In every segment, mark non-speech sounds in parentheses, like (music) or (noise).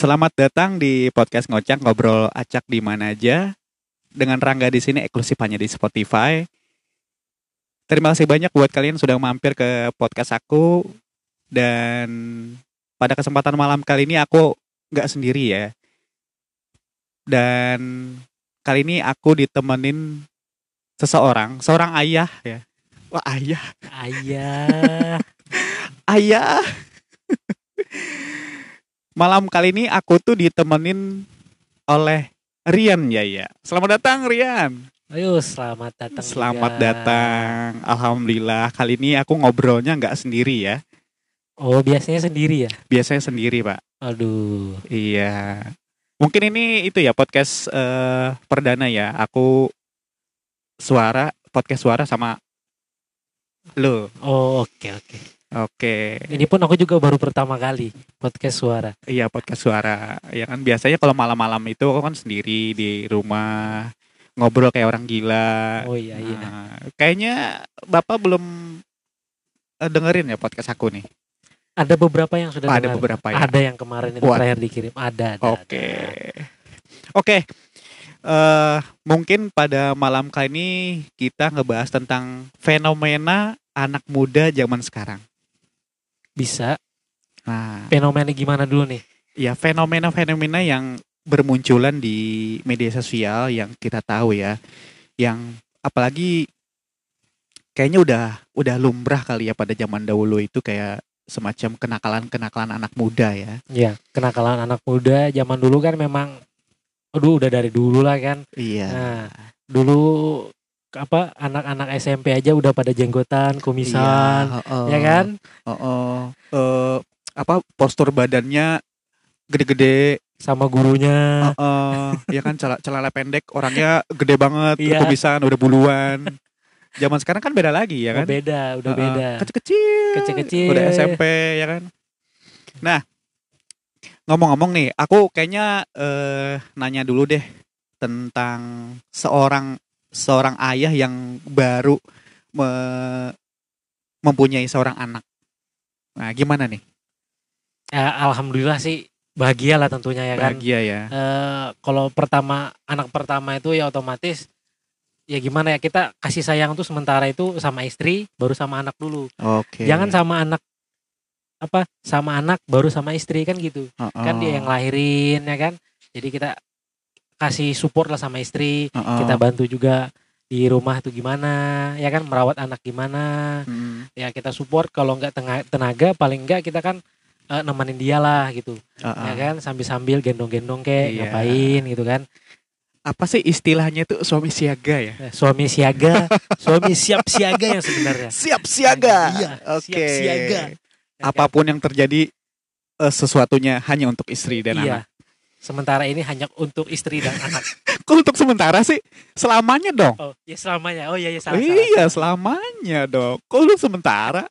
Selamat datang di podcast ngocak ngobrol acak di mana aja. Dengan Rangga di sini eksklusif hanya di Spotify. Terima kasih banyak buat kalian sudah mampir ke podcast aku dan pada kesempatan malam kali ini aku nggak sendiri ya. Dan kali ini aku ditemenin seseorang, seorang ayah ya. Wah ayah, Ayah. (laughs) ayah. Malam kali ini aku tuh ditemenin oleh Rian ya ya. Selamat datang Rian. Ayo selamat datang. Selamat juga. datang. Alhamdulillah kali ini aku ngobrolnya nggak sendiri ya. Oh biasanya sendiri ya? Biasanya sendiri pak. Aduh. Iya. Mungkin ini itu ya podcast eh, perdana ya. Aku suara podcast suara sama lo. Oh oke oke. Oke. Ini pun aku juga baru pertama kali podcast suara. Iya podcast suara. Ya kan biasanya kalau malam-malam itu aku kan sendiri di rumah ngobrol kayak orang gila. Oh iya iya. Nah, kayaknya bapak belum eh, dengerin ya podcast aku nih. Ada beberapa yang sudah Oh, ada dengar. beberapa ya. Ada yang kemarin itu terakhir dikirim. Ada. ada Oke. ada. Oke. Eh mungkin pada malam kali ini kita ngebahas tentang fenomena anak muda zaman sekarang. Bisa. Nah, Fenomena gimana dulu nih? ya fenomena-fenomena yang bermunculan di media sosial yang kita tahu ya. Yang apalagi kayaknya udah udah lumrah kali ya pada zaman dahulu itu kayak semacam kenakalan-kenakalan anak muda ya. Ya kenakalan anak muda zaman dulu kan memang. Aduh udah dari dulu lah kan. Iya. Nah dulu apa anak-anak SMP aja udah pada jenggotan, kumisan, Iya, ya kan? Oh, eh apa postur badannya gede-gede, Sama gurunya. eh ya kan celana, celana pendek, orangnya gede banget, Iya. kumisan udah buluan. Zaman sekarang kan beda lagi ya Oh, kan? beda, udah Eh, beda. Kecil-kecil. Kecil-kecil. Udah SMP ya kan? Nah, ngomong-ngomong nih, aku kayaknya eh nanya dulu deh tentang seorang seorang ayah yang baru me- mempunyai seorang anak. Nah, gimana nih? Ya, alhamdulillah sih bahagia lah tentunya ya kan. Bahagia ya. Eh, kalau pertama anak pertama itu ya otomatis ya gimana ya kita kasih sayang tuh sementara itu sama istri baru sama anak dulu. Oke. Jangan sama anak apa sama anak baru sama istri kan gitu. Heeh. Kan dia yang lahirin ya kan. Jadi kita kasih support lah sama istri, Heeh. kita bantu juga di rumah tuh gimana ya kan merawat anak gimana Mm, ya kita support kalau nggak tenaga paling nggak kita kan eh, nemenin dia lah gitu heeh. ya kan sambil-sambil gendong-gendong kayak Iya. ngapain gitu kan Apa sih istilahnya itu suami siaga ya? Eh, suami siaga suami siap siaga yang sebenarnya Siap siaga. Iya, Oke. siap siaga. Ya kan? Apa pun yang terjadi eh, sesuatunya hanya untuk istri dan iya anak. Sementara ini hanya untuk istri dan (laughs) anak Kok untuk sementara sih? Selamanya dong. oh ya selamanya oh iya iya salah, salah, iya, salah. selamanya dong. Kok lu sementara? (laughs)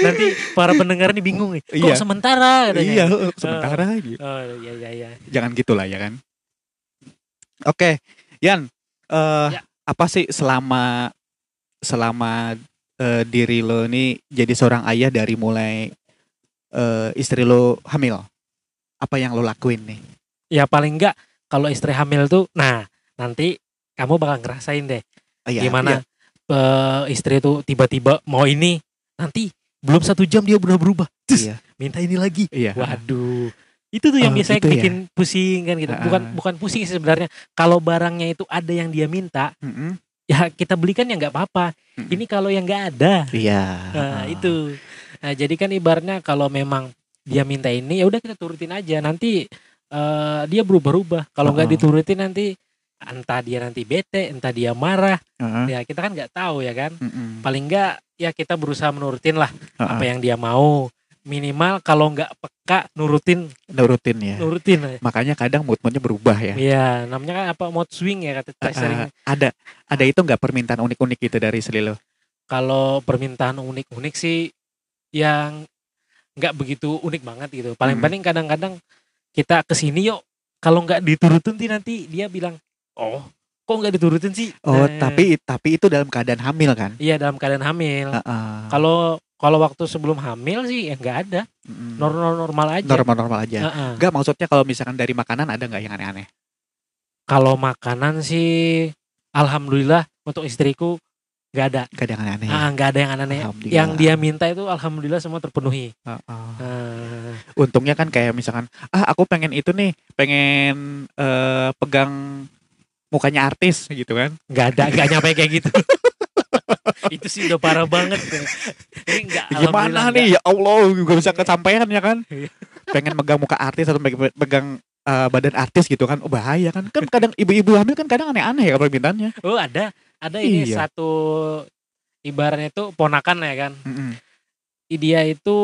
nanti para pendengar ini bingung nih kok Iya. sementara katanya Iya, sementara gitu. oh iya iya iya Jangan gitulah ya kan. Oke, Yan, eh Ya. apa sih selama selama eh, diri lo ini jadi seorang ayah dari mulai eh, istri lo hamil? Apa yang lo lakuin nih? ya paling enggak kalau istri hamil tuh nah nanti kamu bakal ngerasain deh Oh, iya, gimana iya. eh, istri tuh tiba-tiba mau ini nanti belum satu jam dia udah berubah Cus, Iya. minta ini lagi Iya. waduh itu tuh yang Oh, biasanya ya? bikin pusing kan gitu Ah. bukan bukan pusing sih sebenarnya kalau barangnya itu ada yang dia minta Mm-mm. ya kita belikan ya nggak apa-apa Mm-mm. ini kalau yang nggak ada Iya. nah itu nah, jadi kan ibaratnya kalau memang dia minta ini ya udah kita turutin aja nanti eh, dia berubah-ubah kalau nggak Oh. diturutin nanti entah dia nanti bete entah dia marah Heeh. ya kita kan nggak tahu ya kan Mm-mm. paling nggak ya kita berusaha menurutin lah Heeh. apa yang dia mau minimal kalau nggak peka nurutin Nurutin ya. nurutin aja. Makanya kadang mood-moodnya berubah ya. Iya, namanya kan apa mood swing ya kata Eh, sering. ada ada itu nggak permintaan unik-unik gitu dari istri lo? Kalau permintaan unik-unik sih yang nggak begitu unik banget gitu. Paling-paling kadang-kadang kita ke sini yuk. Kalau nggak diturutin sih nanti dia bilang, oh kok nggak diturutin sih? Oh, Nah, tapi tapi itu dalam keadaan hamil kan? iya dalam keadaan hamil. Kalau Kalau waktu sebelum hamil sih ya nggak ada, normal normal aja. Normal-normal aja. Heeh. Enggak maksudnya kalau misalkan dari makanan ada nggak yang aneh-aneh? Kalau makanan sih, alhamdulillah untuk istriku nggak ada. Nggak ada yang aneh-aneh. ya? Ah, nggak ada yang aneh. Yang dia minta itu alhamdulillah semua terpenuhi. Heeh. Ah, Untungnya kan kayak misalkan, ah aku pengen itu nih, pengen eh, pegang mukanya artis gitu kan. nggak ada, nggak nyampe kayak gitu. (laughs) itu sih udah parah banget. Ini nggak alhamdulillah Gimana nih ya Allah juga bisa kesampaian ya kan? Iya. pengen megang muka artis atau pegang, eh, badan artis gitu kan, oh bahaya kan? Kan kadang ibu-ibu hamil kan kadang aneh-aneh ya permintaannya. Oh ada, ada ini Iya. satu ibaratnya itu ponakan ya kan. Mm-mm. Dia itu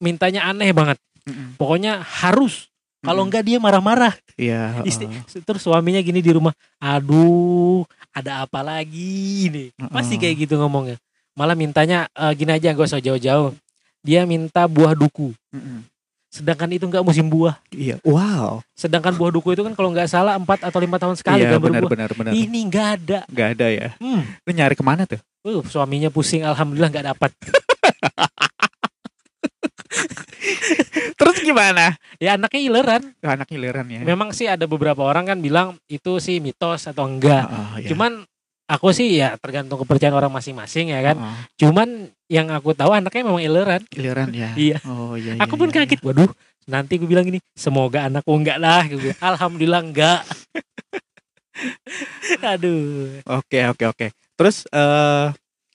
mintanya aneh banget. Mm-mm. Pokoknya harus. Kalau enggak dia marah-marah. Iya. (laughs) Istri, heeh. terus suaminya gini di rumah. Aduh, ada apa lagi nih? Pasti kayak gitu ngomongnya. Malah mintanya eh, gini aja, gak usah jauh-jauh. Dia minta buah duku. Mm-mm. Sedangkan itu enggak musim buah. Iya. Wow. Sedangkan buah duku itu kan kalau nggak salah 4 atau lima tahun sekali Iya benar berbuah. benar benar. Ini nggak ada. Nggak ada ya. Hmm. Lu nyari ke mana tuh? Uh, suaminya pusing, alhamdulillah nggak dapat. (laughs) Terus gimana? Ya anaknya ileran. Anak giliran ya. Memang sih ada beberapa orang kan bilang itu sih mitos atau enggak. Heeh, iya. Cuman aku sih ya tergantung kepercayaan orang masing-masing ya kan. Heeh. Cuman yang aku tahu anaknya memang ileran. Giliran ya. Iya. Oh iya. Aku iya, pun iya. kaget. Waduh, nanti gue bilang gini, semoga anakku enggak lah. Gue bilang, Alhamdulillah enggak. (laughs) Aduh. Oke oke oke. Terus eh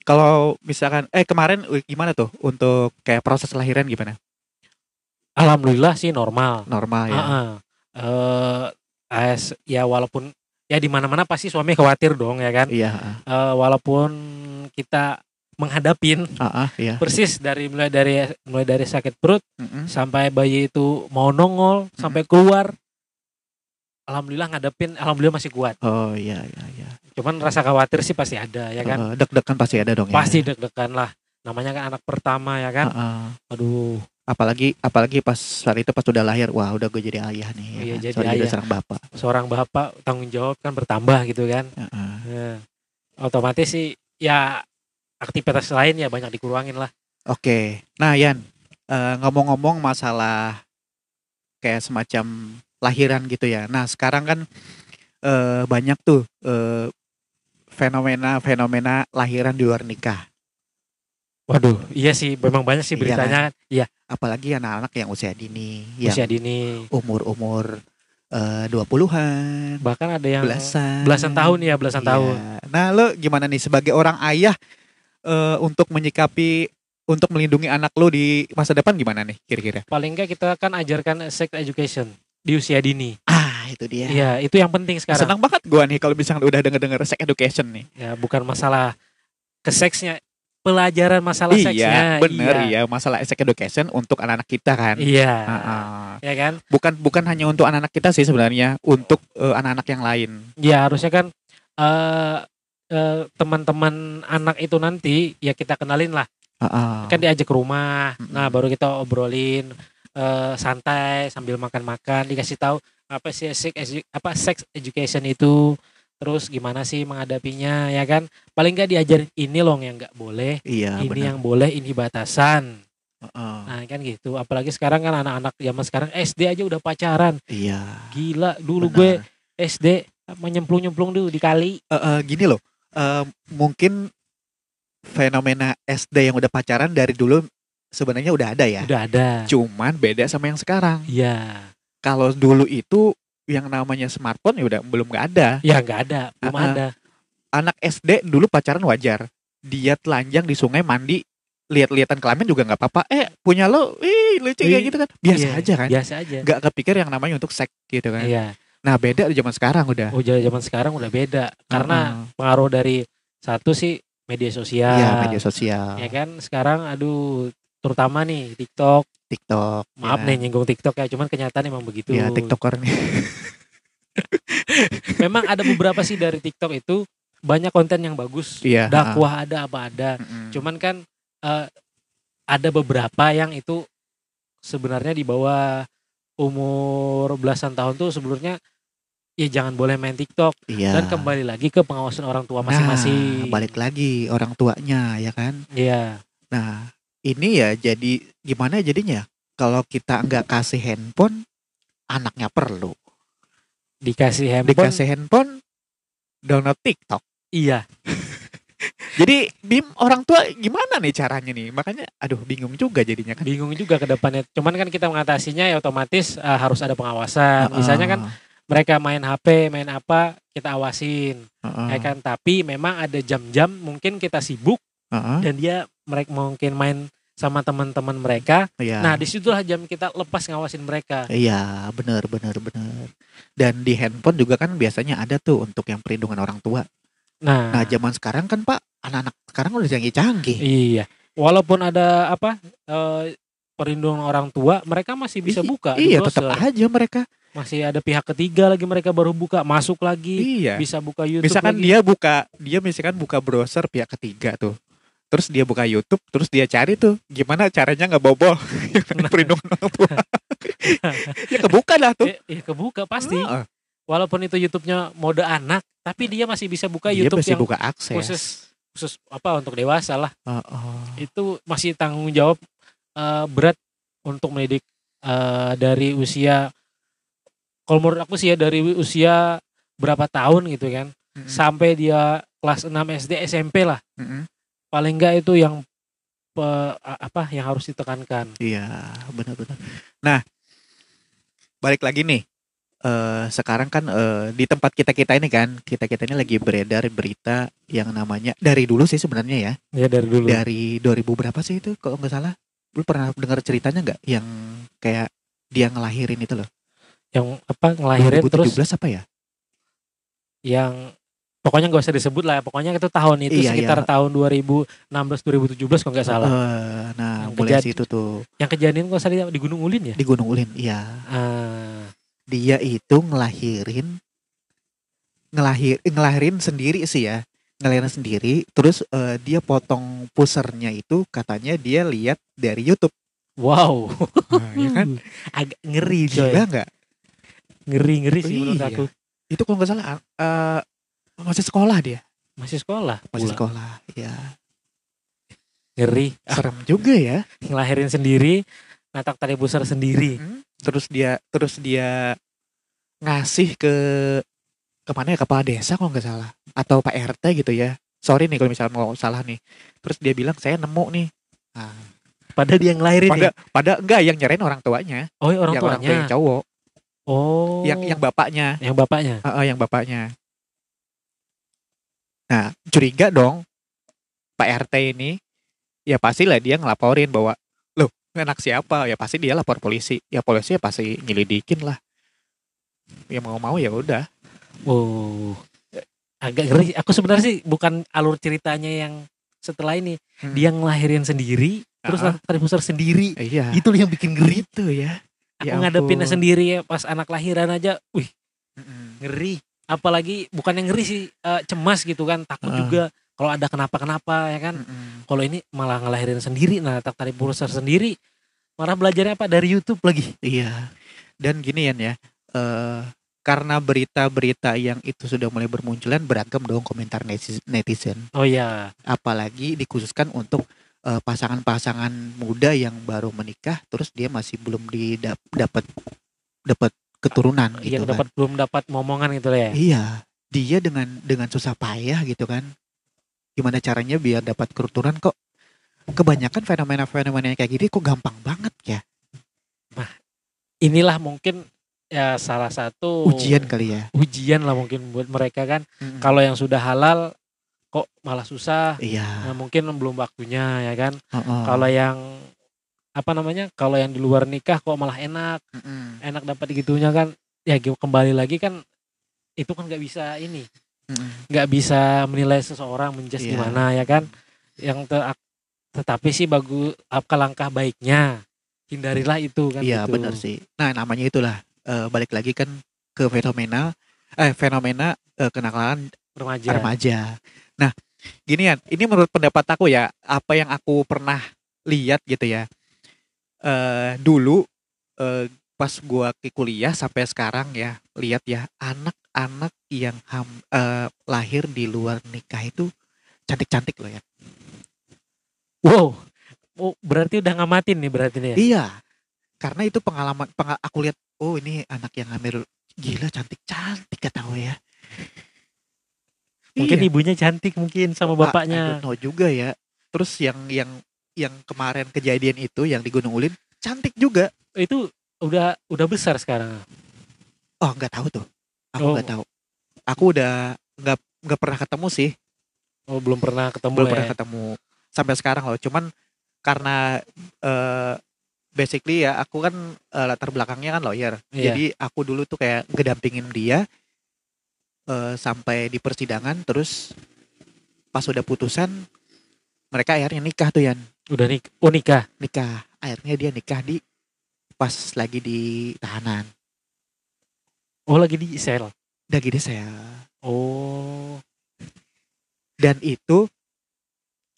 kalau misalkan eh kemarin gimana tuh untuk kayak proses lahiran gimana? Alhamdulillah sih normal. Normal ya. Heeh. Eh, as- ya walaupun ya di mana-mana pasti suami khawatir dong ya kan. Iya. heeh. Eh, walaupun kita menghadapin Heeh, iya. persis dari mulai dari mulai dari sakit perut Mm-mm. sampai bayi itu mau nongol sampai keluar alhamdulillah ngadepin alhamdulillah masih kuat Oh iya iya iya. cuman rasa khawatir sih pasti ada ya kan Heeh, deg-degan pasti ada dong ya. pasti deg-degan lah namanya kan anak pertama ya kan Heeh. aduh apalagi apalagi pas saat itu pas udah lahir wah udah gue jadi ayah nih ya Iya, kan? jadi ayah. seorang bapak. Seorang bapak tanggung jawab kan bertambah gitu kan? Heeh. Nah, otomatis sih ya aktivitas lain ya banyak dikurangin lah. Oke. Nah Yan eh, ngomong-ngomong masalah kayak semacam lahiran gitu ya. Nah sekarang kan eh, banyak tuh eh, fenomena-fenomena lahiran di luar nikah waduh iya sih memang banyak sih Iya beritanya iya apalagi anak-anak yang usia dini yang usia dini umur-umur eh, 20-an bahkan ada yang belasan belasan tahun ya belasan Iya. tahun Nah, lo gimana nih sebagai orang ayah eh, untuk menyikapi untuk melindungi anak lo di masa depan gimana nih kira-kira? paling enggak kita kan ajarkan sex education di usia dini. Ah, itu dia. Iya, itu yang penting sekarang. Senang banget gua nih kalau misalnya udah denger-denger sex education nih. Ya, bukan masalah ke seksnya, pelajaran masalah iya, seksnya. bener iya. iya masalah sex education untuk anak-anak kita kan. Iya. Ah, ah. Ya kan? Bukan bukan hanya untuk anak-anak kita sih sebenarnya, untuk eh, anak-anak yang lain. Ya harusnya kan eh eh, teman-teman anak itu nanti ya kita kenalin lah. Ah, ah. Kan diajak ke rumah. Mm-mm. Nah, baru kita obrolin eh, santai sambil makan-makan dikasih tahu apa sih sex apa sex education itu terus gimana sih menghadapinya ya kan paling nggak diajarin ini loh yang nggak boleh iya, ini benar. yang boleh ini batasan Ah, ah. nah kan gitu apalagi sekarang kan anak-anak zaman sekarang SD aja udah pacaran Iya. gila dulu benar. gue SD menyemplung-nyemplung dulu di kali Eh, eh, gini loh, eh, mungkin fenomena SD yang udah pacaran dari dulu sebenarnya udah ada ya. udah ada Cuman beda sama yang sekarang. iya Kalau dulu itu yang namanya smartphone ya udah belum nggak ada. ya nggak ada belum ah. ada Anak SD dulu pacaran wajar. Dia telanjang di sungai mandi lihat-lihatan kelamin juga nggak apa-apa. Eh punya lo, ih lucu kayak gitu kan. Biasa Iya, aja kan. biasa aja Nggak kepikir yang namanya untuk seks gitu kan. iya Nah beda di zaman sekarang udah. oh zaman sekarang udah beda karena Ah, pengaruh dari satu sih media sosial Iya media sosial, ya kan sekarang aduh terutama nih TikTok TikTok. maaf ya. nih nyinggung TikTok ya cuman kenyataan emang begitu Ya TikToker nih. (laughs) memang ada beberapa sih dari TikTok itu banyak konten yang bagus Iya. dakwah ada apa ada Mm-mm. cuman kan eh, ada beberapa yang itu sebenarnya di bawah umur belasan tahun tuh sebenarnya ya jangan boleh main TikTok Iya. dan kembali lagi ke pengawasan orang tua masing-masing Nah, balik lagi orang tuanya ya kan. Iya Nah, ini ya jadi gimana jadinya? Kalau kita nggak kasih handphone, anaknya perlu. dikasih handphone Dikasih handphone, download TikTok. iya (laughs) Jadi Bim orang tua gimana nih caranya nih? Makanya aduh bingung juga jadinya kan. bingung juga ke depannya cuman kan kita mengatasinya ya otomatis eh, harus ada pengawasan misalnya kan mereka main HP main apa kita awasin Heeh, ya kan tapi memang ada jam-jam mungkin kita sibuk dan dia mereka mungkin main sama teman-teman mereka iya. nah di situlah jam kita lepas ngawasin mereka Iya, benar benar benar. Dan di handphone juga kan biasanya ada tuh untuk yang perlindungan orang tua. nah, Nah, zaman sekarang kan Pak, anak-anak sekarang udah canggih-canggih. iya walaupun ada apa eh, perlindungan orang tua mereka masih bisa I- buka Iya, tetap aja mereka. masih ada pihak ketiga lagi mereka baru buka masuk lagi Iya. bisa buka YouTube Misalkan lagi. dia buka, dia misalkan buka browser pihak ketiga tuh. Terus dia buka YouTube, terus dia cari tuh gimana caranya nggak bobol (laughs) perlindungan orang tua. (laughs) ya kebuka lah tuh. Eh, eh, kebuka pasti Heeh. walaupun itu YouTube-nya mode anak tapi dia masih bisa buka dia YouTube masih yang buka akses. khusus khusus apa untuk dewasa lah Heeh. itu masih tanggung jawab eh, berat untuk mendidik eh, dari usia kalau menurut aku sih ya dari usia berapa tahun gitu kan Mm-mm. sampai dia kelas 6 SD SMP lah Mm-mm. Paling enggak itu yang pe- apa yang harus ditekankan. Iya, benar-benar. Nah, balik lagi nih. eh sekarang kan eh, di tempat kita kita ini kan kita kita ini lagi beredar berita yang namanya dari dulu sih sebenarnya ya. Ya dari dulu. Dari 2000 berapa sih itu kalau nggak salah? Lu pernah dengar ceritanya nggak? Yang kayak dia ngelahirin itu loh. Yang apa ngelahirin 2017 terus apa ya? Yang pokoknya gak usah disebut lah pokoknya itu tahun itu Iya, sekitar iya. tahun 2016 2017 kalau nggak salah. Eh, nah Yang mulai situ tuh. yang kejadian kok salah di Gunung Ulin ya? Di Gunung Ulin iya. Ah. Dia itu ngelahirin ngelahir ngelahirin sendiri sih ya. Ngelahirin sendiri terus eh, dia potong pusernya itu katanya dia lihat dari YouTube. Wow. Nah, ya kan? (laughs) Agak ngeri coy. gila nggak? Ngeri ngeri sih menurut Iya. aku. Itu kalau nggak salah eh, masih sekolah dia. Masih sekolah masih pula. sekolah ya ngeri. Ah, serem juga ya. (laughs) Ngelahirin sendiri natak tali pusar sendiri. Mm-mm. terus dia terus dia ngasih ke ke mana ya? Kepala desa kalau nggak salah. Atau Pak RT gitu ya. Sorry nih kalau misalnya mau salah nih. Terus dia bilang saya nemu nih. Nah, padahal dia ngelahirin pada ya? pada enggak yang nyerain orang tuanya. Oh orang yang orang tua yang tuanya cowok. Oh. Yang yang bapaknya. Yang bapaknya? Ah, ah, yang bapaknya nah curiga dong Pak RT ini ya pastilah dia ngelaporin bahwa loh anak siapa? Ya pasti dia lapor polisi. Ya polisi ya pasti nyelidikin lah. Ya mau mau ya udah. Oh agak ngeri. Aku sebenarnya sih bukan alur ceritanya yang setelah ini. Hmm. dia ngelahirin sendiri terus Ah. natak tali pusar sendiri. Iya. Itu yang bikin ngeri. Gitu ya. Aku Ya ngadepinnya sendiri ya pas anak lahiran aja. Wih Mm-mm. ngeri apalagi bukan yang ngeri sih eh, cemas gitu kan takut Ah. juga kalau ada kenapa-kenapa ya kan? Mm-mm. kalau ini malah ngelahirin sendiri nah tak tali pusar sendiri malah belajarnya apa? Dari YouTube lagi. Iya. Dan gini Yan, ya eh karena berita-berita yang itu sudah mulai bermunculan beragam dong komentar netizen- oh ya apalagi dikhususkan untuk eh, pasangan-pasangan muda yang baru menikah terus dia masih belum didapat dapat keturunan yang gitu kan. dapat belum dapat momongan gitu ya Iya, dia dengan dengan susah payah gitu kan. Gimana caranya biar dapat keturunan kok kebanyakan fenomena-fenomena yang kayak gini kok gampang banget ya. inilah mungkin ya salah satu Ujian kali ya. ujian lah mungkin buat mereka kan Mm-mm. kalau yang sudah halal kok malah susah iya, nah, mungkin belum waktunya ya kan heeh. kalau yang apa namanya kalau yang di luar nikah kok malah enak Mm-mm. enak dapat gitunya kan ya kembali lagi kan itu kan nggak bisa ini nggak bisa menilai seseorang menjudge Iya. gimana ya kan yang ter- tetapi sih bagus apa langkah baiknya hindarilah itu kan Iya gitu. benar sih. Nah namanya itulah eh, balik lagi kan ke fenomena eh fenomena eh, kenakalan remaja remaja. Nah, gini ya, ini menurut pendapat aku ya, apa yang aku pernah lihat gitu ya. Eh dulu eh, pas gua ke kuliah sampai sekarang ya, lihat ya anak-anak yang ham, eh, lahir di luar nikah itu cantik-cantik loh ya. wow oh, berarti udah ngamatin nih berarti nih. ya? Iya. Karena itu pengalaman penga- aku lihat oh ini anak yang hamil gila cantik-cantik kata gue ya. Mungkin Iya. ibunya cantik mungkin sama I bapaknya. know juga ya. Terus yang yang yang kemarin kejadian itu yang di Gunung Ulin cantik juga. Itu udah udah besar sekarang. Oh nggak tahu tuh. Aku Oh. nggak tahu. Aku udah nggak nggak pernah ketemu sih. Oh, belum pernah ketemu Belum ya. pernah ketemu sampai sekarang loh. Cuman karena eh basically ya aku kan eh, latar belakangnya kan lawyer. Iya. Jadi aku dulu tuh kayak ngedampingin dia eh, sampai di persidangan terus pas udah putusan mereka akhirnya nikah tuh Yan. Udah nik oh nikah. Nikah. Akhirnya dia nikah di pas lagi di tahanan. Oh lagi di sel. Udah gini saya. Oh. Dan itu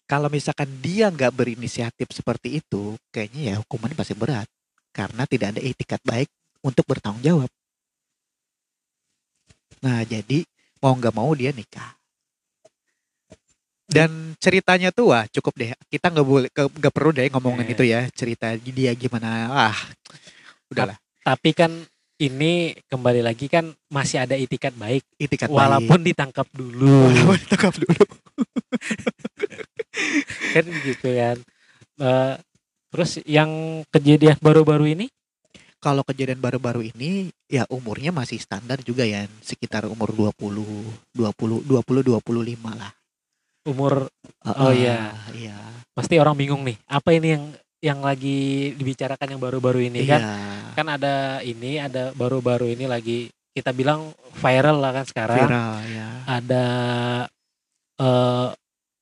kalau misalkan dia nggak berinisiatif seperti itu, kayaknya ya hukumannya pasti berat karena tidak ada etikat baik untuk bertanggung jawab. Nah jadi mau nggak mau dia nikah. Dan ceritanya tuh wah cukup deh. Kita nggak boleh nggak perlu deh ngomongin Iya. itu ya cerita dia gimana. Ah udahlah Tapi kan ini kembali lagi kan masih ada itikat baik etikat walaupun ditangkap dulu (laughs) walaupun ditangkap dulu. (laughs) kan gitu kan. Eh, terus yang kejadian baru-baru ini Kalau kejadian baru-baru ini ya umurnya masih standar juga ya, sekitar umur 20, 20, 20, 25 lah. Umur Oh, Heeh, iya. Iya. pasti orang bingung nih apa ini yang yang lagi dibicarakan yang baru-baru ini Iya. kan kan ada ini ada baru-baru ini lagi kita bilang viral lah kan sekarang Viral ya. ada eh,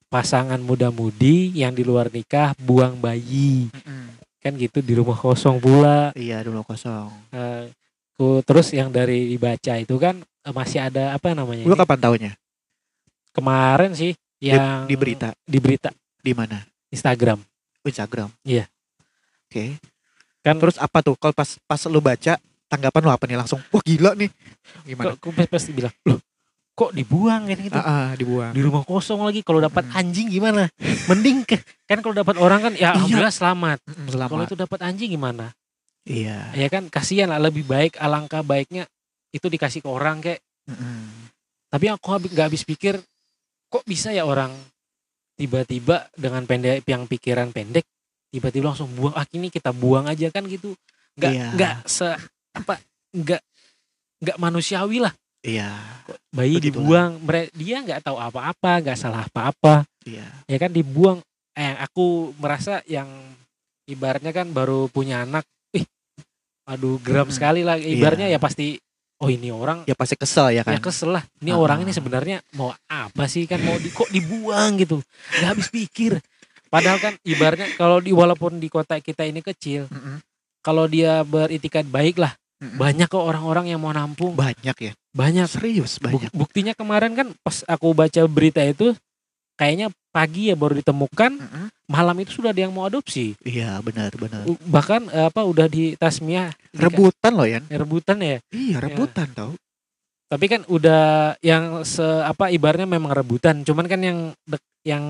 pasangan muda-mudi yang di luar nikah buang bayi Mm-mm. kan gitu di rumah kosong pula Iya dulu kosong. Eh, ku- terus yang dari dibaca itu kan masih ada apa namanya Lu kapan taunya? kemarin sih Di- yang di berita di berita di mana? Instagram Instagram. Iya. Oke. Kan- terus apa tuh? Kalau pas pas lu baca tanggapan lu apa nih langsung? Wah gila nih. Gimana? kok pasti bilang loh kok dibuang kan gitu Ah, ah, dibuang. di rumah kosong lagi kalau dapat Mm. anjing gimana mending ke, kan kalau dapat orang kan ya Iya. alhamdulillah selamat Mm-mm, kalau Selamat. itu dapat anjing gimana Iya. ya kan kasihan lah lebih baik alangkah baiknya itu dikasih ke orang kayak Mm-mm. tapi aku habis nggak habis pikir kok bisa ya orang tiba-tiba dengan pendek yang pikiran pendek tiba-tiba langsung buang ah ini kita buang aja kan gitu nggak Iya. nggak se apa nggak nggak manusiawi lah Iya. bayi Begitulah. dibuang dia nggak tahu apa-apa nggak salah apa-apa Iya. ya kan dibuang eh aku merasa yang ibaratnya kan baru punya anak ih aduh geram Mm-mm. sekali lah ibaratnya Iya. ya pasti oh ini orang Ya pasti kesel ya kan. ya kesel lah ini Ah. orang ini sebenarnya mau apa sih kan mau di kok dibuang gitu nggak habis pikir padahal kan ibaratnya kalau di walaupun di kota kita ini kecil Mm-mm. kalau dia beritikat baik lah Mm-mm. banyak kok orang-orang yang mau nampung Banyak ya. banyak Serius Buk- banyak. buktinya kemarin kan pas aku baca berita itu kayaknya pagi ya baru ditemukan Mm-mm. malam itu sudah ada yang mau adopsi Iya benar benar. Bahkan eh, apa udah di tasmia Rebutan loh Yan. rebutan ya Iya rebutan tau. tapi kan udah yang se apa ibarnya memang rebutan cuman kan yang dek- yang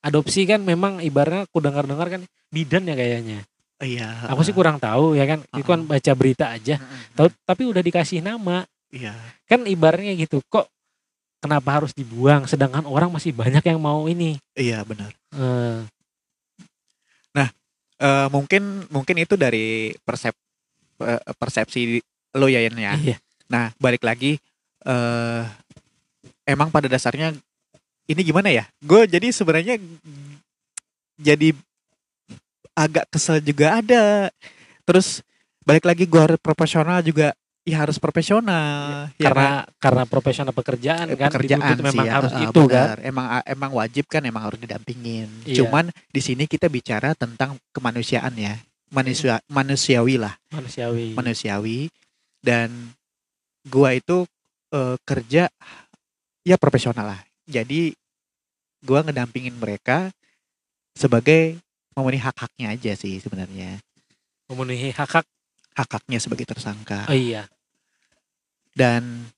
adopsi kan memang ibarnya aku dengar-dengar kan bidan ya kayaknya Iya. aku sih kurang tahu ya kan itu kan baca berita aja Mm-mm. tahu tapi udah dikasih nama Iya. kan ibarnya gitu kok kenapa harus dibuang sedangkan orang masih banyak yang mau ini Iya benar. Eh, Eh, mungkin mungkin itu dari persep eh, persepsi lo ya Yan ya. iya Nah balik lagi eh emang pada dasarnya ini gimana ya? Gue jadi sebenarnya jadi agak kesel juga ada. Terus balik lagi gue harus profesional juga. Ya harus profesional. ya kan? karena karena profesional pekerjaan Eh, kan pekerjaan dituntut memang sih ya, harus eh, itu kan benar. Emang emang wajib kan emang harus didampingin. Iya. Cuman di sini kita bicara tentang kemanusiaan ya. Manusia manusiawi lah, manusiawi manusiawi dan gua itu eh, kerja ya profesional lah. Jadi gua ngedampingin mereka sebagai memenuhi hak-haknya aja sih sebenarnya. memenuhi hak hak Hak-haknya sebagai tersangka. oh iya. Dan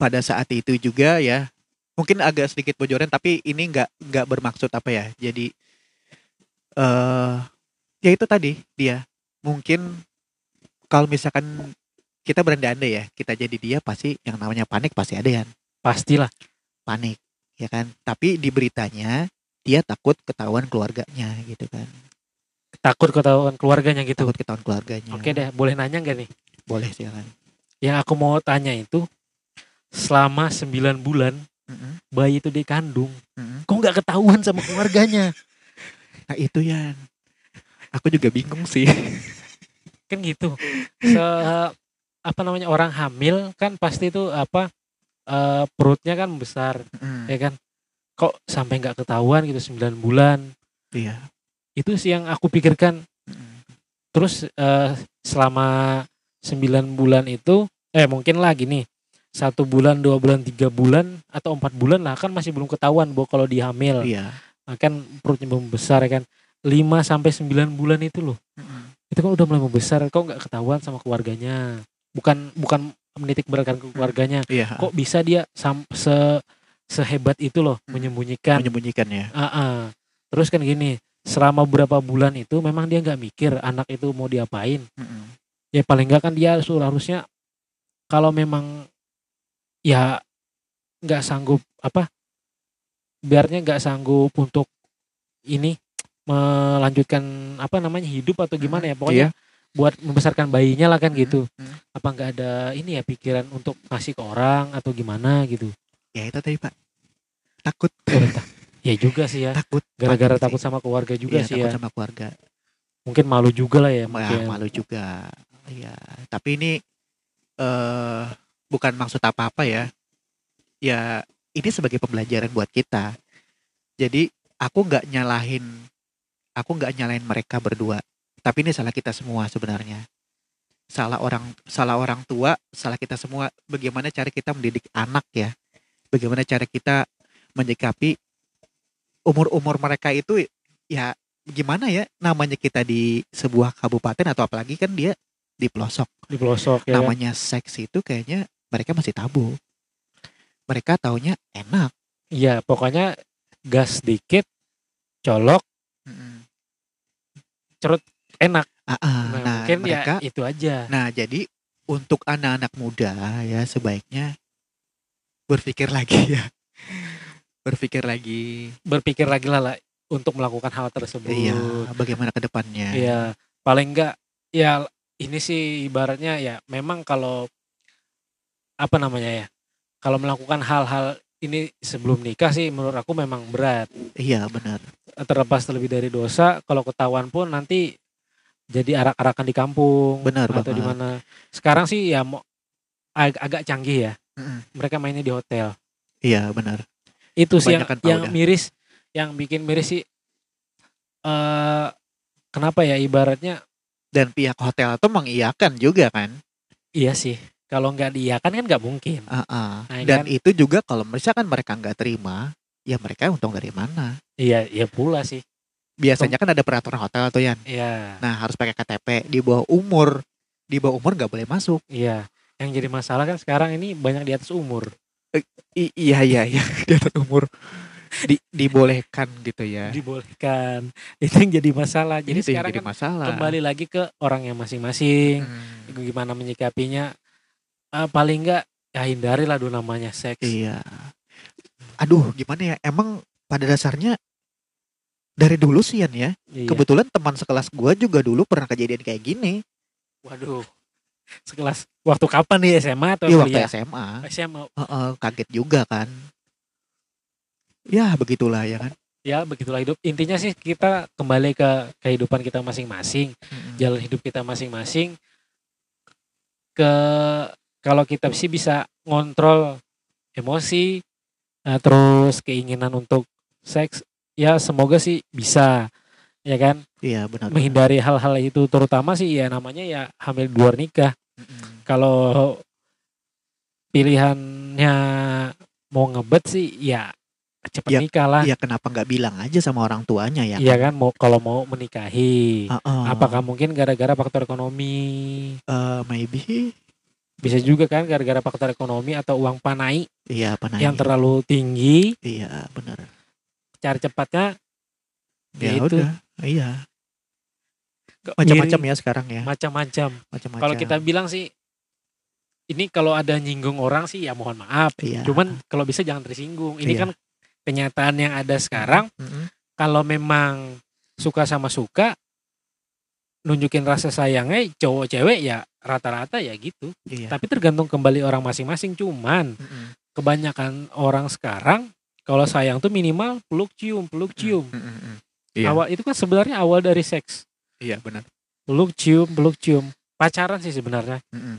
pada saat itu juga ya mungkin agak sedikit bocoran tapi ini nggak nggak bermaksud apa ya. Jadi eh ya itu tadi dia. Mungkin kalau misalkan kita berandai-andai ya kita jadi dia pasti yang namanya panik pasti ada ya pastilah. Panik ya kan? Tapi di beritanya dia takut ketahuan keluarganya gitu kan takut ketahuan keluarganya gitu. Takut ketahuan keluarganya. Oke deh boleh nanya nggak nih? Boleh silakan. Yang aku mau tanya itu selama 9 bulan Mm-mm, bayi itu dikandung mm-mm. kok nggak ketahuan sama keluarganya? (laughs) Nah itu ya aku juga bingung sih. (laughs) Kan gitu. Se apa namanya orang hamil kan pasti itu apa eh, perutnya kan besar Mm, ya kan? Kok sampai nggak ketahuan gitu 9 bulan? Iya itu sih yang aku pikirkan. Terus eh, selama 9 bulan itu eh mungkin lagi nih satu bulan dua bulan tiga bulan atau empat bulan lah kan masih belum ketahuan bahwa kalau dia hamil. Iya. Nah, kan perutnya belum besar ya kan. 5 sampai 9 bulan itu loh. Mm-mm. itu kan udah mulai membesar kok nggak ketahuan sama keluarganya? Bukan bukan menitik beratkan ke keluarganya. Iya kok bisa dia sam se sehebat itu loh Hmm. menyembunyikan? Menyembunyikan ya. Ah. terus kan gini selama beberapa bulan itu memang dia nggak mikir anak itu mau diapain Mm-mm. ya paling nggak kan dia suruh harusnya kalau memang ya nggak sanggup apa biarnya nggak sanggup untuk ini melanjutkan apa namanya hidup atau gimana ya pokoknya Iya. buat membesarkan bayinya lah kan gitu Mm-mm. apa nggak ada ini ya pikiran untuk ngasih ke orang atau gimana gitu ya itu tadi pak takut Oh. (laughs) ya juga sih ya. Takut gara-gara takut sih. sama keluarga juga Iya, sih takut ya. sama keluarga. Mungkin malu juga lah ya Ya, malu juga. Ya tapi ini eh bukan maksud apa-apa ya. Ya ini sebagai pembelajaran buat kita. Jadi aku nggak nyalahin aku nggak nyalahin mereka berdua. Tapi ini salah kita semua sebenarnya. Salah orang salah orang tua salah kita semua. Bagaimana cara kita mendidik anak ya? Bagaimana cara kita menyikapi umur-umur mereka itu ya gimana ya namanya kita di sebuah kabupaten atau apalagi kan dia di pelosok di pelosok ya kan? namanya seks itu kayaknya mereka masih tabu mereka taunya enak Iya, pokoknya gas dikit, colok, enak. Ah, ah. Nah, nah mungkin mereka ya itu aja. nah jadi untuk anak-anak muda ya sebaiknya berpikir lagi ya berpikir lagi Berpikir lagi lah, lah untuk melakukan hal tersebut. iya bagaimana ke depannya Iya, paling enggak ya ini sih ibaratnya ya memang kalau apa namanya ya? Kalau melakukan hal-hal ini sebelum nikah sih menurut aku memang berat. iya benar Terlepas terlebih dari dosa, kalau ketahuan pun nanti jadi arak-arakan di kampung Benar atau di mana. Sekarang sih ya mau ag- agak canggih ya. Mm-mm. Mereka mainnya di hotel. iya benar Itu sih yang, yang miris, yang bikin miris sih eh kenapa ya ibaratnya dan pihak hotel itu mengiyakan juga kan iya sih. Kalau nggak diiakan kan nggak mungkin. Ah, ah. Nah, dan kan? itu juga kalau misalkan mereka nggak terima ya mereka untung dari mana Iya, iya pula sih. biasanya kan ada peraturan hotel tuh Yan Iya, nah harus pakai KTP di bawah umur di bawah umur nggak boleh masuk iya. Yang jadi masalah kan sekarang ini banyak di atas umur. I- iya iya iya (laughs) di atas umur di, dibolehkan gitu ya Dibolehkan. (laughs) Itu yang jadi masalah. Jadi yang sekarang jadi kan masalah kembali lagi ke orang yang masing-masing. Hmm, Gimana menyikapinya. Eh, paling nggak ya hindari lah dulu namanya seks. iya aduh gimana ya emang pada dasarnya dari dulu sih ya Iya. kebetulan teman sekelas gua juga dulu pernah kejadian kayak gini Waduh. Sekelas waktu kapan nih SMA atau di waktu? SMA SMA. Heeh, kaget juga kan ya begitulah ya kan Ya begitulah hidup. Intinya sih kita kembali ke kehidupan kita masing-masing. Mm-mm. jalan hidup kita masing-masing ke kalau kita sih bisa ngontrol emosi eh, terus keinginan untuk seks ya semoga sih bisa ya kan iya benar menghindari hal-hal itu terutama sih ya namanya ya hamil di luar nikah Mm-mm. kalau pilihannya mau ngebet sih ya cepet Ya, nikah lah Iya kenapa nggak bilang aja sama orang tuanya ya? iya kan mau kalau mau menikahi Heeh. apakah mungkin gara-gara faktor ekonomi Eh, maybe bisa juga kan gara-gara faktor ekonomi atau uang panai iya apa yang terlalu tinggi Iya benar. cari cepatnya Ya Ya itu. udah. Iya. Macam-macam ya sekarang ya. Macam-macam. Macam-macam. Kalau kita bilang sih ini kalau ada nyinggung orang sih ya mohon maaf. Iya. Cuman kalau bisa jangan tersinggung. Ini Iya. kan kenyataan yang ada sekarang. Mm-mm. Kalau memang suka sama suka nunjukin rasa sayangnya cowok cewek ya rata-rata ya gitu. Iya. Tapi tergantung kembali orang masing-masing. Cuman Mm-mm. kebanyakan orang sekarang kalau sayang tuh minimal peluk cium, peluk cium. Mm-mm. Iya. Awal itu kan sebenarnya awal dari seks. Iya benar. Peluk cium, peluk cium. Pacaran sih sebenarnya. Mm-mm.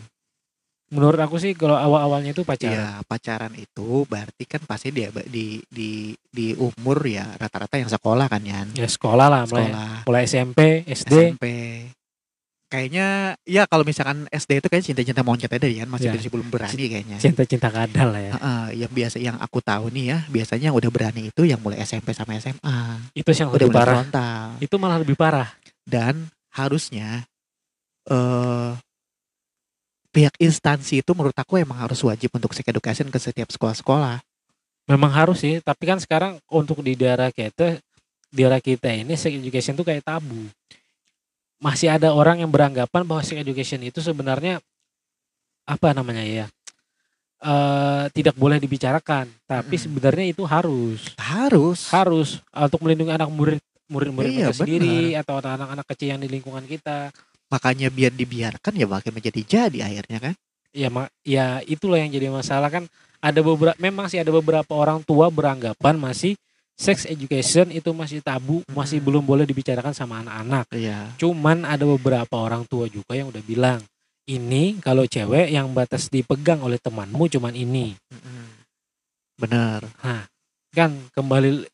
Menurut aku sih kalau awal-awalnya itu pacaran. Iya, pacaran itu berarti kan pasti dia di di di umur ya rata-rata yang sekolah kan Yan. Ya sekolah lah mulai Sekolah, mulai SMP, SD. SMP. Kayaknya ya kalau misalkan SD itu kayak cinta-cinta monyet aja ya, masih Ya. masih belum berani kayaknya. Cinta-cinta kadal lah ya. Heeh, yang biasa yang aku tahu nih ya, biasanya yang udah berani itu yang mulai SMP sama SMA. Itu yang Udah lebih parah. frontal. Itu malah lebih parah. Dan harusnya eh pihak instansi itu menurut aku emang harus wajib untuk sex education ke setiap sekolah-sekolah. Memang harus sih, tapi kan sekarang untuk di daerah kita di daerah kita ini sex education tuh kayak tabu. Masih ada orang yang beranggapan bahwa sex education itu sebenarnya apa namanya ya? eh tidak boleh dibicarakan, tapi Mm-mm. sebenarnya itu harus. Harus. Harus untuk melindungi anak murid murid-murid Iya, sendiri atau anak-anak kecil yang di lingkungan kita. Makanya biar dibiarkan ya makin menjadi jadi akhirnya kan. ya ma- ya itulah yang jadi masalah kan ada beberapa memang sih ada beberapa orang tua beranggapan masih sex education itu masih tabu masih Mm. belum boleh dibicarakan sama anak-anak Iya. cuman ada beberapa orang tua juga yang udah bilang ini kalau cewek yang batas dipegang oleh temanmu cuman ini Bener. kan kembali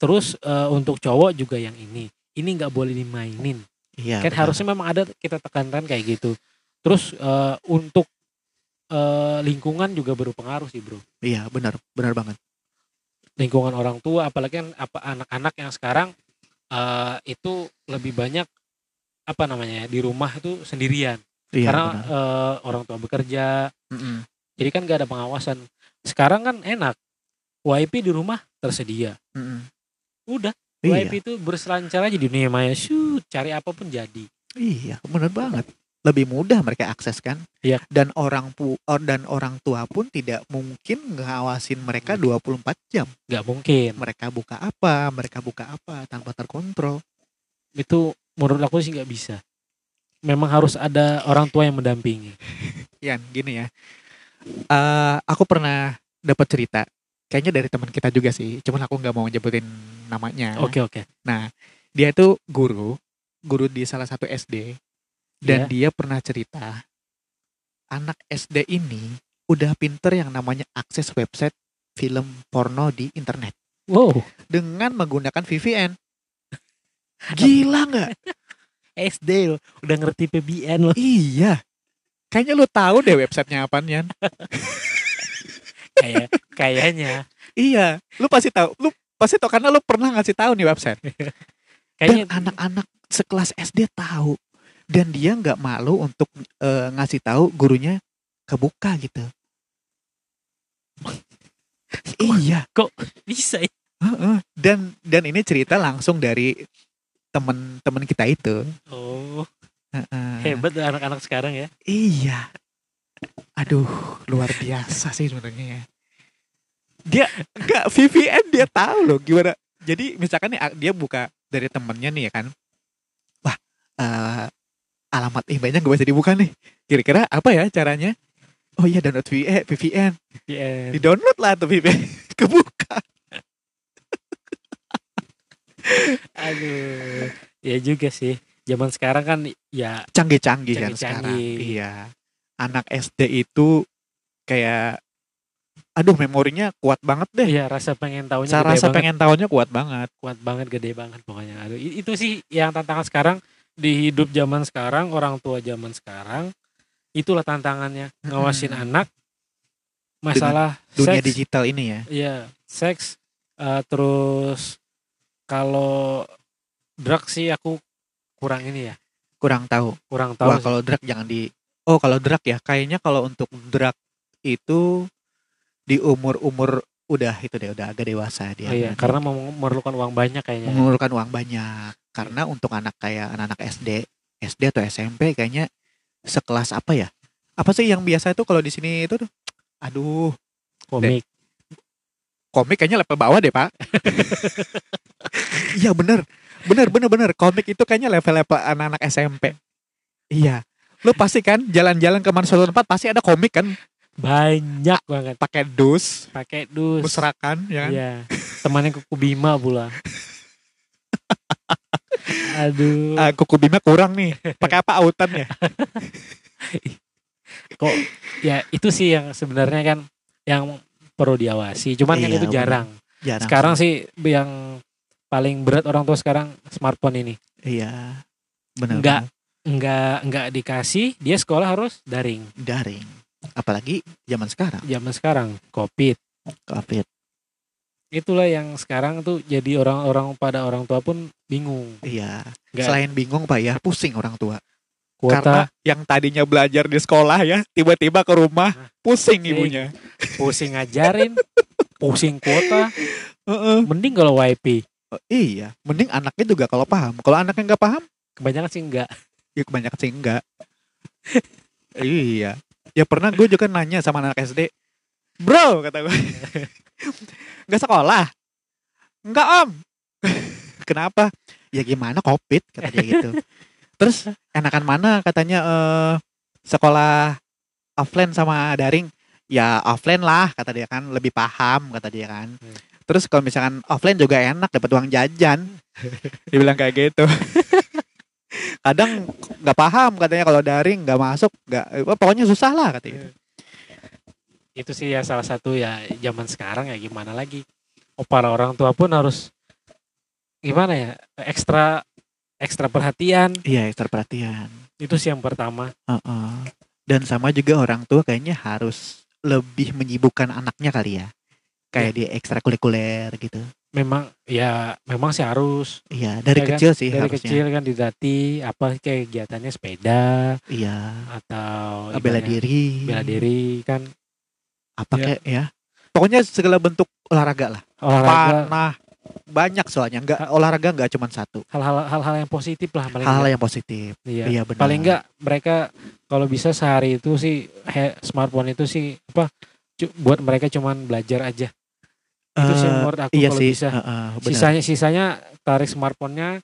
terus eh, untuk cowok juga yang ini ini nggak boleh dimainin Iya. kan bener. harusnya memang ada kita tekankan kayak gitu terus eh, untuk eh, lingkungan juga berpengaruh sih bro Iya, benar, benar banget. Lingkungan orang tua apalagi kan apa anak-anak yang sekarang eh, itu lebih banyak apa namanya ya, di rumah itu sendirian Iya, karena benar. eh, orang tua bekerja Mm-mm. jadi kan gak ada pengawasan sekarang kan enak wifi di rumah tersedia Mm-mm. udah Iya, wifi itu berselancar aja di dunia maya shoot cari apa pun jadi iya, benar banget. Lebih mudah mereka akses kan. Iya. Dan orang pu or- dan orang tua pun tidak mungkin ngawasin mereka Hmm. 24 jam. nggak mungkin Mereka buka apa, mereka buka apa tanpa terkontrol. itu menurut aku sih nggak bisa memang harus ada orang tua yang mendampingi (laughs) Yan, gini ya. Eh, aku pernah dapat cerita. Kayaknya dari teman kita juga sih. Cuman aku nggak mau nyebutin namanya. oke oke Nah, dia itu guru, guru di salah satu SD, dan Iya. dia pernah cerita anak SD ini udah pinter yang namanya akses website film porno di internet wow dengan menggunakan VPN. Gila nggak? (laughs) SD loh udah ngerti PBN loh iya. Kayaknya lu tahu deh websitenya apaan Yan. kayak kayaknya Iya, lu pasti tahu. Lu pasti tahu karena lu pernah ngasih tahu nih website. (laughs) kayaknya anak-anak sekelas SD tahu dan dia nggak malu untuk eh, ngasih tahu gurunya kebuka gitu. iya, bisa ya heeh. dan dan ini cerita langsung dari temen-temen kita itu. oh Heeh. hebat anak-anak sekarang ya Iya. Aduh, luar biasa sih sebenarnya ya. Dia enggak VPN dia tahu loh gimana. Jadi misalkan nih dia buka dari temennya nih ya kan. Wah, eh, alamat emailnya gak bisa dibuka nih. Kira-kira apa ya caranya? Oh iya download VPN, VPN. PBN Di download lah tuh VPN. (laughs) Kebuka. aduh ya juga sih zaman sekarang kan ya Canggih-canggih kan Canggih-canggih. sekarang. Iya. Anak SD itu kayak aduh memorinya kuat banget deh. ya rasa pengen tahunya rasa banget pengen tahunya kuat banget. kuat banget gede banget pokoknya aduh itu sih yang tantangan sekarang di hidup zaman sekarang orang tua zaman sekarang itulah tantangannya ngawasin Mm-mm. anak masalah Dunia seks digital ini ya. Iya, seks eh, terus kalau drug sih aku kurang ini ya, Kurang tahu. kurang tahu. Wah, sih. kalau drug jangan di Oh, kalau drug ya kayaknya kalau untuk drug itu di umur-umur udah itu deh udah agak dewasa dia. Oh iya, Nanti karena mem- memerlukan uang banyak kayaknya. mengeluarkan uang banyak. Karena untuk anak kayak anak-anak SD, SD atau SMP kayaknya sekelas apa ya? Apa sih yang biasa itu kalau di sini itu tuh? Aduh, komik komik kayaknya level bawah deh, Pak. Iya bener, bener, bener, bener. Komik itu kayaknya level-level anak-anak SMP. Iya. Lu pasti kan jalan-jalan ke mana suatu tempat pasti ada komik kan banyak banget pakai dus, pakai dus musrakan ya kan? Iya. temannya kuku bima pula aduh Ah, kuku bima kurang nih. Pakai apa autan ya? (laughs) kok ya itu sih yang sebenarnya kan yang perlu diawasi cuman kan Iya, itu jarang Jarang. sekarang sih yang paling berat orang tua sekarang smartphone ini Iya. Benar. Enggak. benar. nggak nggak dikasih dia sekolah harus daring daring. Apalagi zaman sekarang. zaman sekarang covid Covid. Itulah yang sekarang tuh jadi orang-orang pada orang tua pun bingung Iya. Nggak- Selain bingung Pak ya, pusing orang tua. kuota Karena yang tadinya belajar di sekolah ya, tiba-tiba ke rumah pusing Pusing. ibunya. pusing ngajarin (laughs) pusing kuota Heeh. mending kalau wifi Oh, iya, mending anaknya juga kalau paham. Kalau anaknya nggak paham, kebanyakan sih enggak ya kebanyakan sih enggak. iya. Ya pernah gue juga nanya sama anak SD, bro kata gue, (laughs) nggak sekolah? Enggak om. (laughs) Kenapa? Ya gimana covid kata dia gitu. Terus enakan mana katanya eh sekolah offline sama daring? Ya offline lah kata dia kan, lebih paham kata dia kan. Hmm. Terus kalau misalkan offline juga enak dapat uang jajan. (laughs) dia bilang kayak gitu. Kadang nggak paham katanya kalau daring nggak masuk, nggak eh, pokoknya susah lah katanya. Itu sih ya salah satu ya zaman sekarang ya gimana lagi oh, para orang tua pun harus gimana ya ekstra ekstra perhatian Iya, ekstra perhatian. itu sih yang pertama Heeh. Dan sama juga orang tua kayaknya harus lebih menyibukkan anaknya kali ya. Kayak di ekstrakurikuler gitu. memang ya memang sih harus Iya, dari Ya kan? kecil sih dari harusnya. kecil kan dilatih apa kayak kegiatannya sepeda Iya, atau bela diri. bela diri kan Apa Ya. kayak ya. Pokoknya segala bentuk olahraga lah. olahraga Panah. Banyak soalnya, enggak olahraga enggak cuma satu. hal-hal hal-hal yang positif lah paling Hal nggak. yang positif. Iya. Iya benar. paling enggak mereka kalau bisa sehari itu sih he- smartphone itu sih apa buat mereka cuman belajar aja itu sih Eh, menurut aku iya kalau sih. bisa heeh, benar. sisanya sisanya tarik smartphone-nya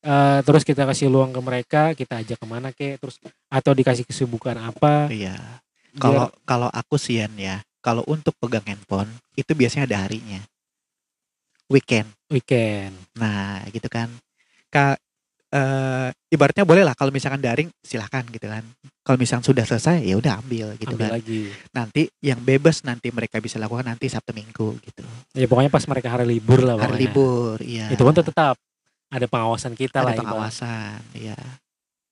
eh, terus kita kasih luang ke mereka kita ajak ke mana kek terus atau dikasih kesibukan apa Iya. Kalau kalau aku sian ya, kalau untuk pegang handphone itu biasanya ada harinya. Weekend. weekend Nah, gitu kan. Ka eh, ibaratnya boleh lah kalau misalkan daring silahkan gitu kan. Kalau misalkan sudah selesai ya udah ambil gitu ambil kan. lagi Nanti yang bebas nanti mereka bisa lakukan nanti Sabtu Minggu gitu. ya pokoknya pas mereka hari libur lah Hari pokoknya. libur, iya. itu pun tetap ada pengawasan kita lah ada pengawasan, iya.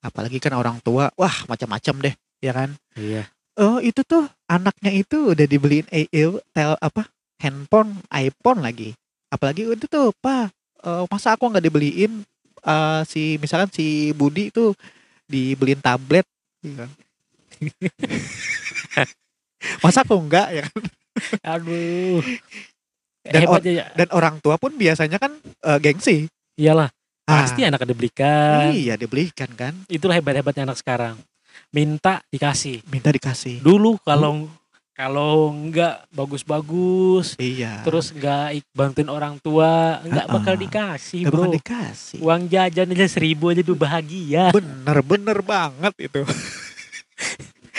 Apalagi kan orang tua, wah macam-macam deh, ya kan. iya Oh itu tuh anaknya itu udah dibeliin eh, tel apa handphone iPhone lagi. Apalagi itu tuh pak eh, masa aku nggak dibeliin eh, si misalkan si Budi itu dibeliin tablet, ya kan? (laughs) masa aku enggak ya kan? aduh Dan hebat ya Dan orang tua pun biasanya kan eh, gengsi. iyalah Ah, pasti anak dibelikan Iya dibelikan kan, itulah hebat-hebatnya anak sekarang minta dikasih minta dikasih. dulu kalau kalau nggak bagus-bagus Iya. terus nggak bantuin orang tua nggak Ah-ah. bakal dikasih Nggak bro bakal dikasih. uang jajan aja seribu aja tuh bahagia Bener bener banget itu. (laughs)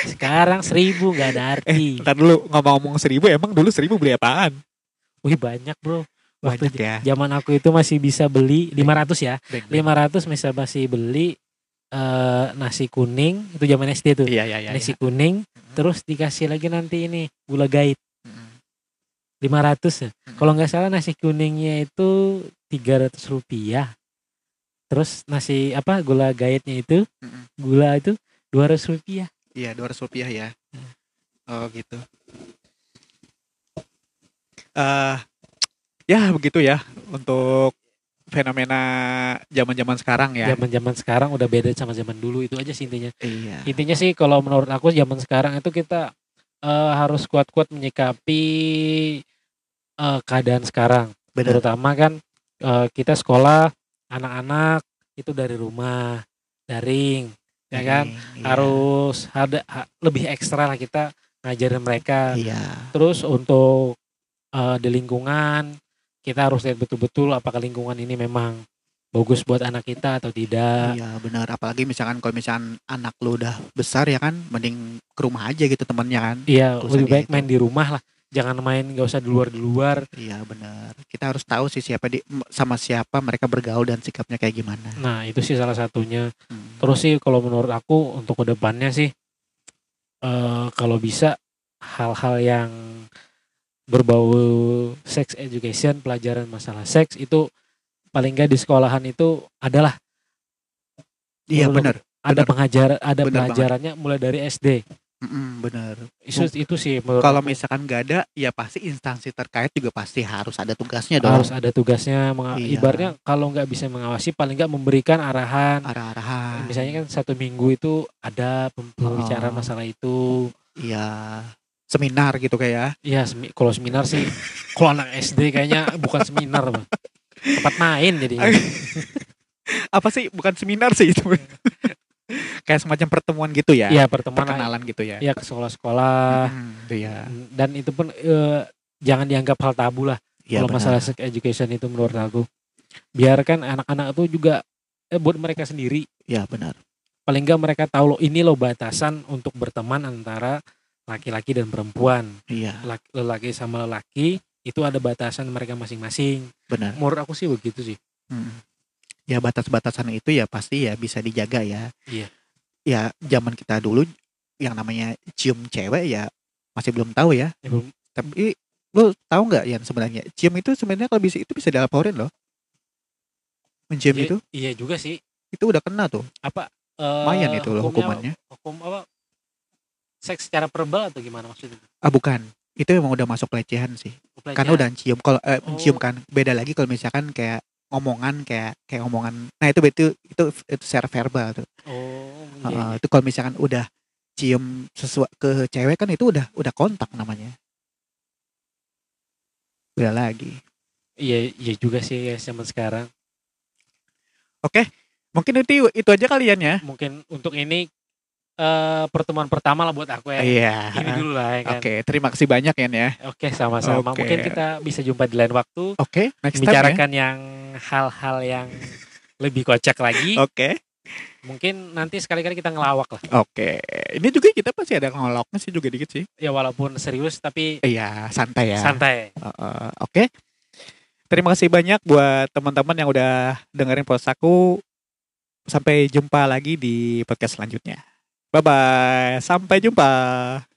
sekarang seribu nggak ada arti Ntar dulu ngomong-ngomong seribu, emang dulu seribu beli apaan? wih banyak bro waktu Banyak ya. zaman aku itu masih bisa beli 500 ya Beng-beng. 500 bisa masih beli eh, nasi kuning itu zaman SD tuh Iya iya iya. nasi iya. kuning terus dikasih lagi nanti ini gula gaib Mm-mm. 500 ya. Kalau nggak salah nasi kuningnya itu 300 rupiah. Terus nasi apa gula gaitnya itu Mm-mm. gula itu 200 rupiah. Iya dua rupiah ya. Oh gitu. eh ya begitu ya untuk fenomena zaman-zaman sekarang ya. Zaman-zaman sekarang udah beda sama zaman dulu itu aja sih intinya. Iya. Intinya sih kalau menurut aku zaman sekarang itu kita eh, harus kuat-kuat menyikapi eh, keadaan sekarang. Benar. Terutama kan eh, kita sekolah anak-anak itu dari rumah daring ya kan Iya. harus ada ha- lebih ekstra lah kita ngajarin mereka Iya. terus untuk eh, di lingkungan kita harus lihat betul-betul apakah lingkungan ini memang bagus buat anak kita atau tidak. Iya benar. Apalagi misalkan kalau misalkan anak lu udah besar ya kan mending ke rumah aja gitu temennya kan. Iya lebih baik itu. main di rumah lah. Jangan main gak usah di luar di luar. Iya benar. Kita harus tahu sih siapa di sama siapa mereka bergaul dan sikapnya kayak gimana. Nah itu sih salah satunya. Hmm. Terus sih kalau menurut aku untuk ke depannya sih eh kalau bisa hal-hal yang berbau sex education, pelajaran masalah seks itu paling nggak di sekolahan itu adalah iya benar ada Benar. pengajaran ada Benar banget. pelajarannya mulai dari SD. Mm-mm, benar Itu itu sih kalau misalkan nggak ada ya pasti instansi terkait juga pasti harus ada tugasnya dong harus ada tugasnya Iya. ibaratnya kalau nggak bisa mengawasi paling nggak memberikan arahan arah-arahan misalnya kan satu minggu itu ada pem- pembicaraan Oh. masalah itu iya seminar gitu kayak Iya, semi- kalau seminar sih, kalau anak SD kayaknya bukan seminar, bang. Tempat main jadi. (laughs) apa sih bukan seminar sih itu (laughs) kayak semacam pertemuan gitu ya Iya pertemuan, perkenalan gitu ya ya ke sekolah-sekolah. Hmm, ya Dan itu pun eh, jangan dianggap hal tabu lah. Iya, kalau benar. masalah sex education itu menurut aku, biarkan anak-anak itu juga eh, buat mereka sendiri. Iya benar Paling nggak mereka tahu loh ini loh batasan untuk berteman antara laki-laki dan perempuan, iya Laki- lelaki sama lelaki itu ada batasan mereka masing-masing. benar Menurut aku sih begitu sih. Hmm. Ya batas-batasan itu ya pasti ya bisa dijaga ya. Iya. Ya zaman kita dulu yang namanya cium cewek ya masih belum tahu ya. Ya, belum- Tapi lu tahu nggak yang sebenarnya cium itu sebenarnya kalau bisa itu bisa dilaporin loh. Mencium iya- itu Iya juga sih. itu udah kena tuh. apa eh, Lumayan itu loh hukumnya- hukumannya. hukum apa seks secara verbal atau gimana maksudnya Ah bukan. Itu emang udah masuk pelecehan sih. Karena udah cium kalau eh, Oh. mencium kan beda lagi kalau misalkan kayak ngomongan kayak kayak omongan. Nah itu itu itu, itu secara verbal tuh. oh iya, iya. itu kalau misalkan udah cium sesuatu ke cewek kan itu udah udah kontak namanya. Beda lagi. iya iya juga sih ya zaman sekarang Oke, mungkin itu itu aja kalian ya. mungkin untuk ini eh pertemuan pertama lah buat aku ya Iya. ini dulu lah ya kan Oke, terima kasih banyak Yan ya. oke sama-sama Oke. mungkin kita bisa jumpa di lain waktu Oke, next time ya. yang hal-hal yang lebih kocak lagi Oke, mungkin nanti sekali-kali kita ngelawak lah oke. Ini juga kita pasti ada ngoloknya sih juga dikit sih. ya walaupun serius tapi Iya, santai ya. santai Heeh, Oke. Terima kasih banyak buat teman-teman yang udah dengerin podcast aku. Sampai jumpa lagi di podcast selanjutnya. Bye bye. Sampai jumpa.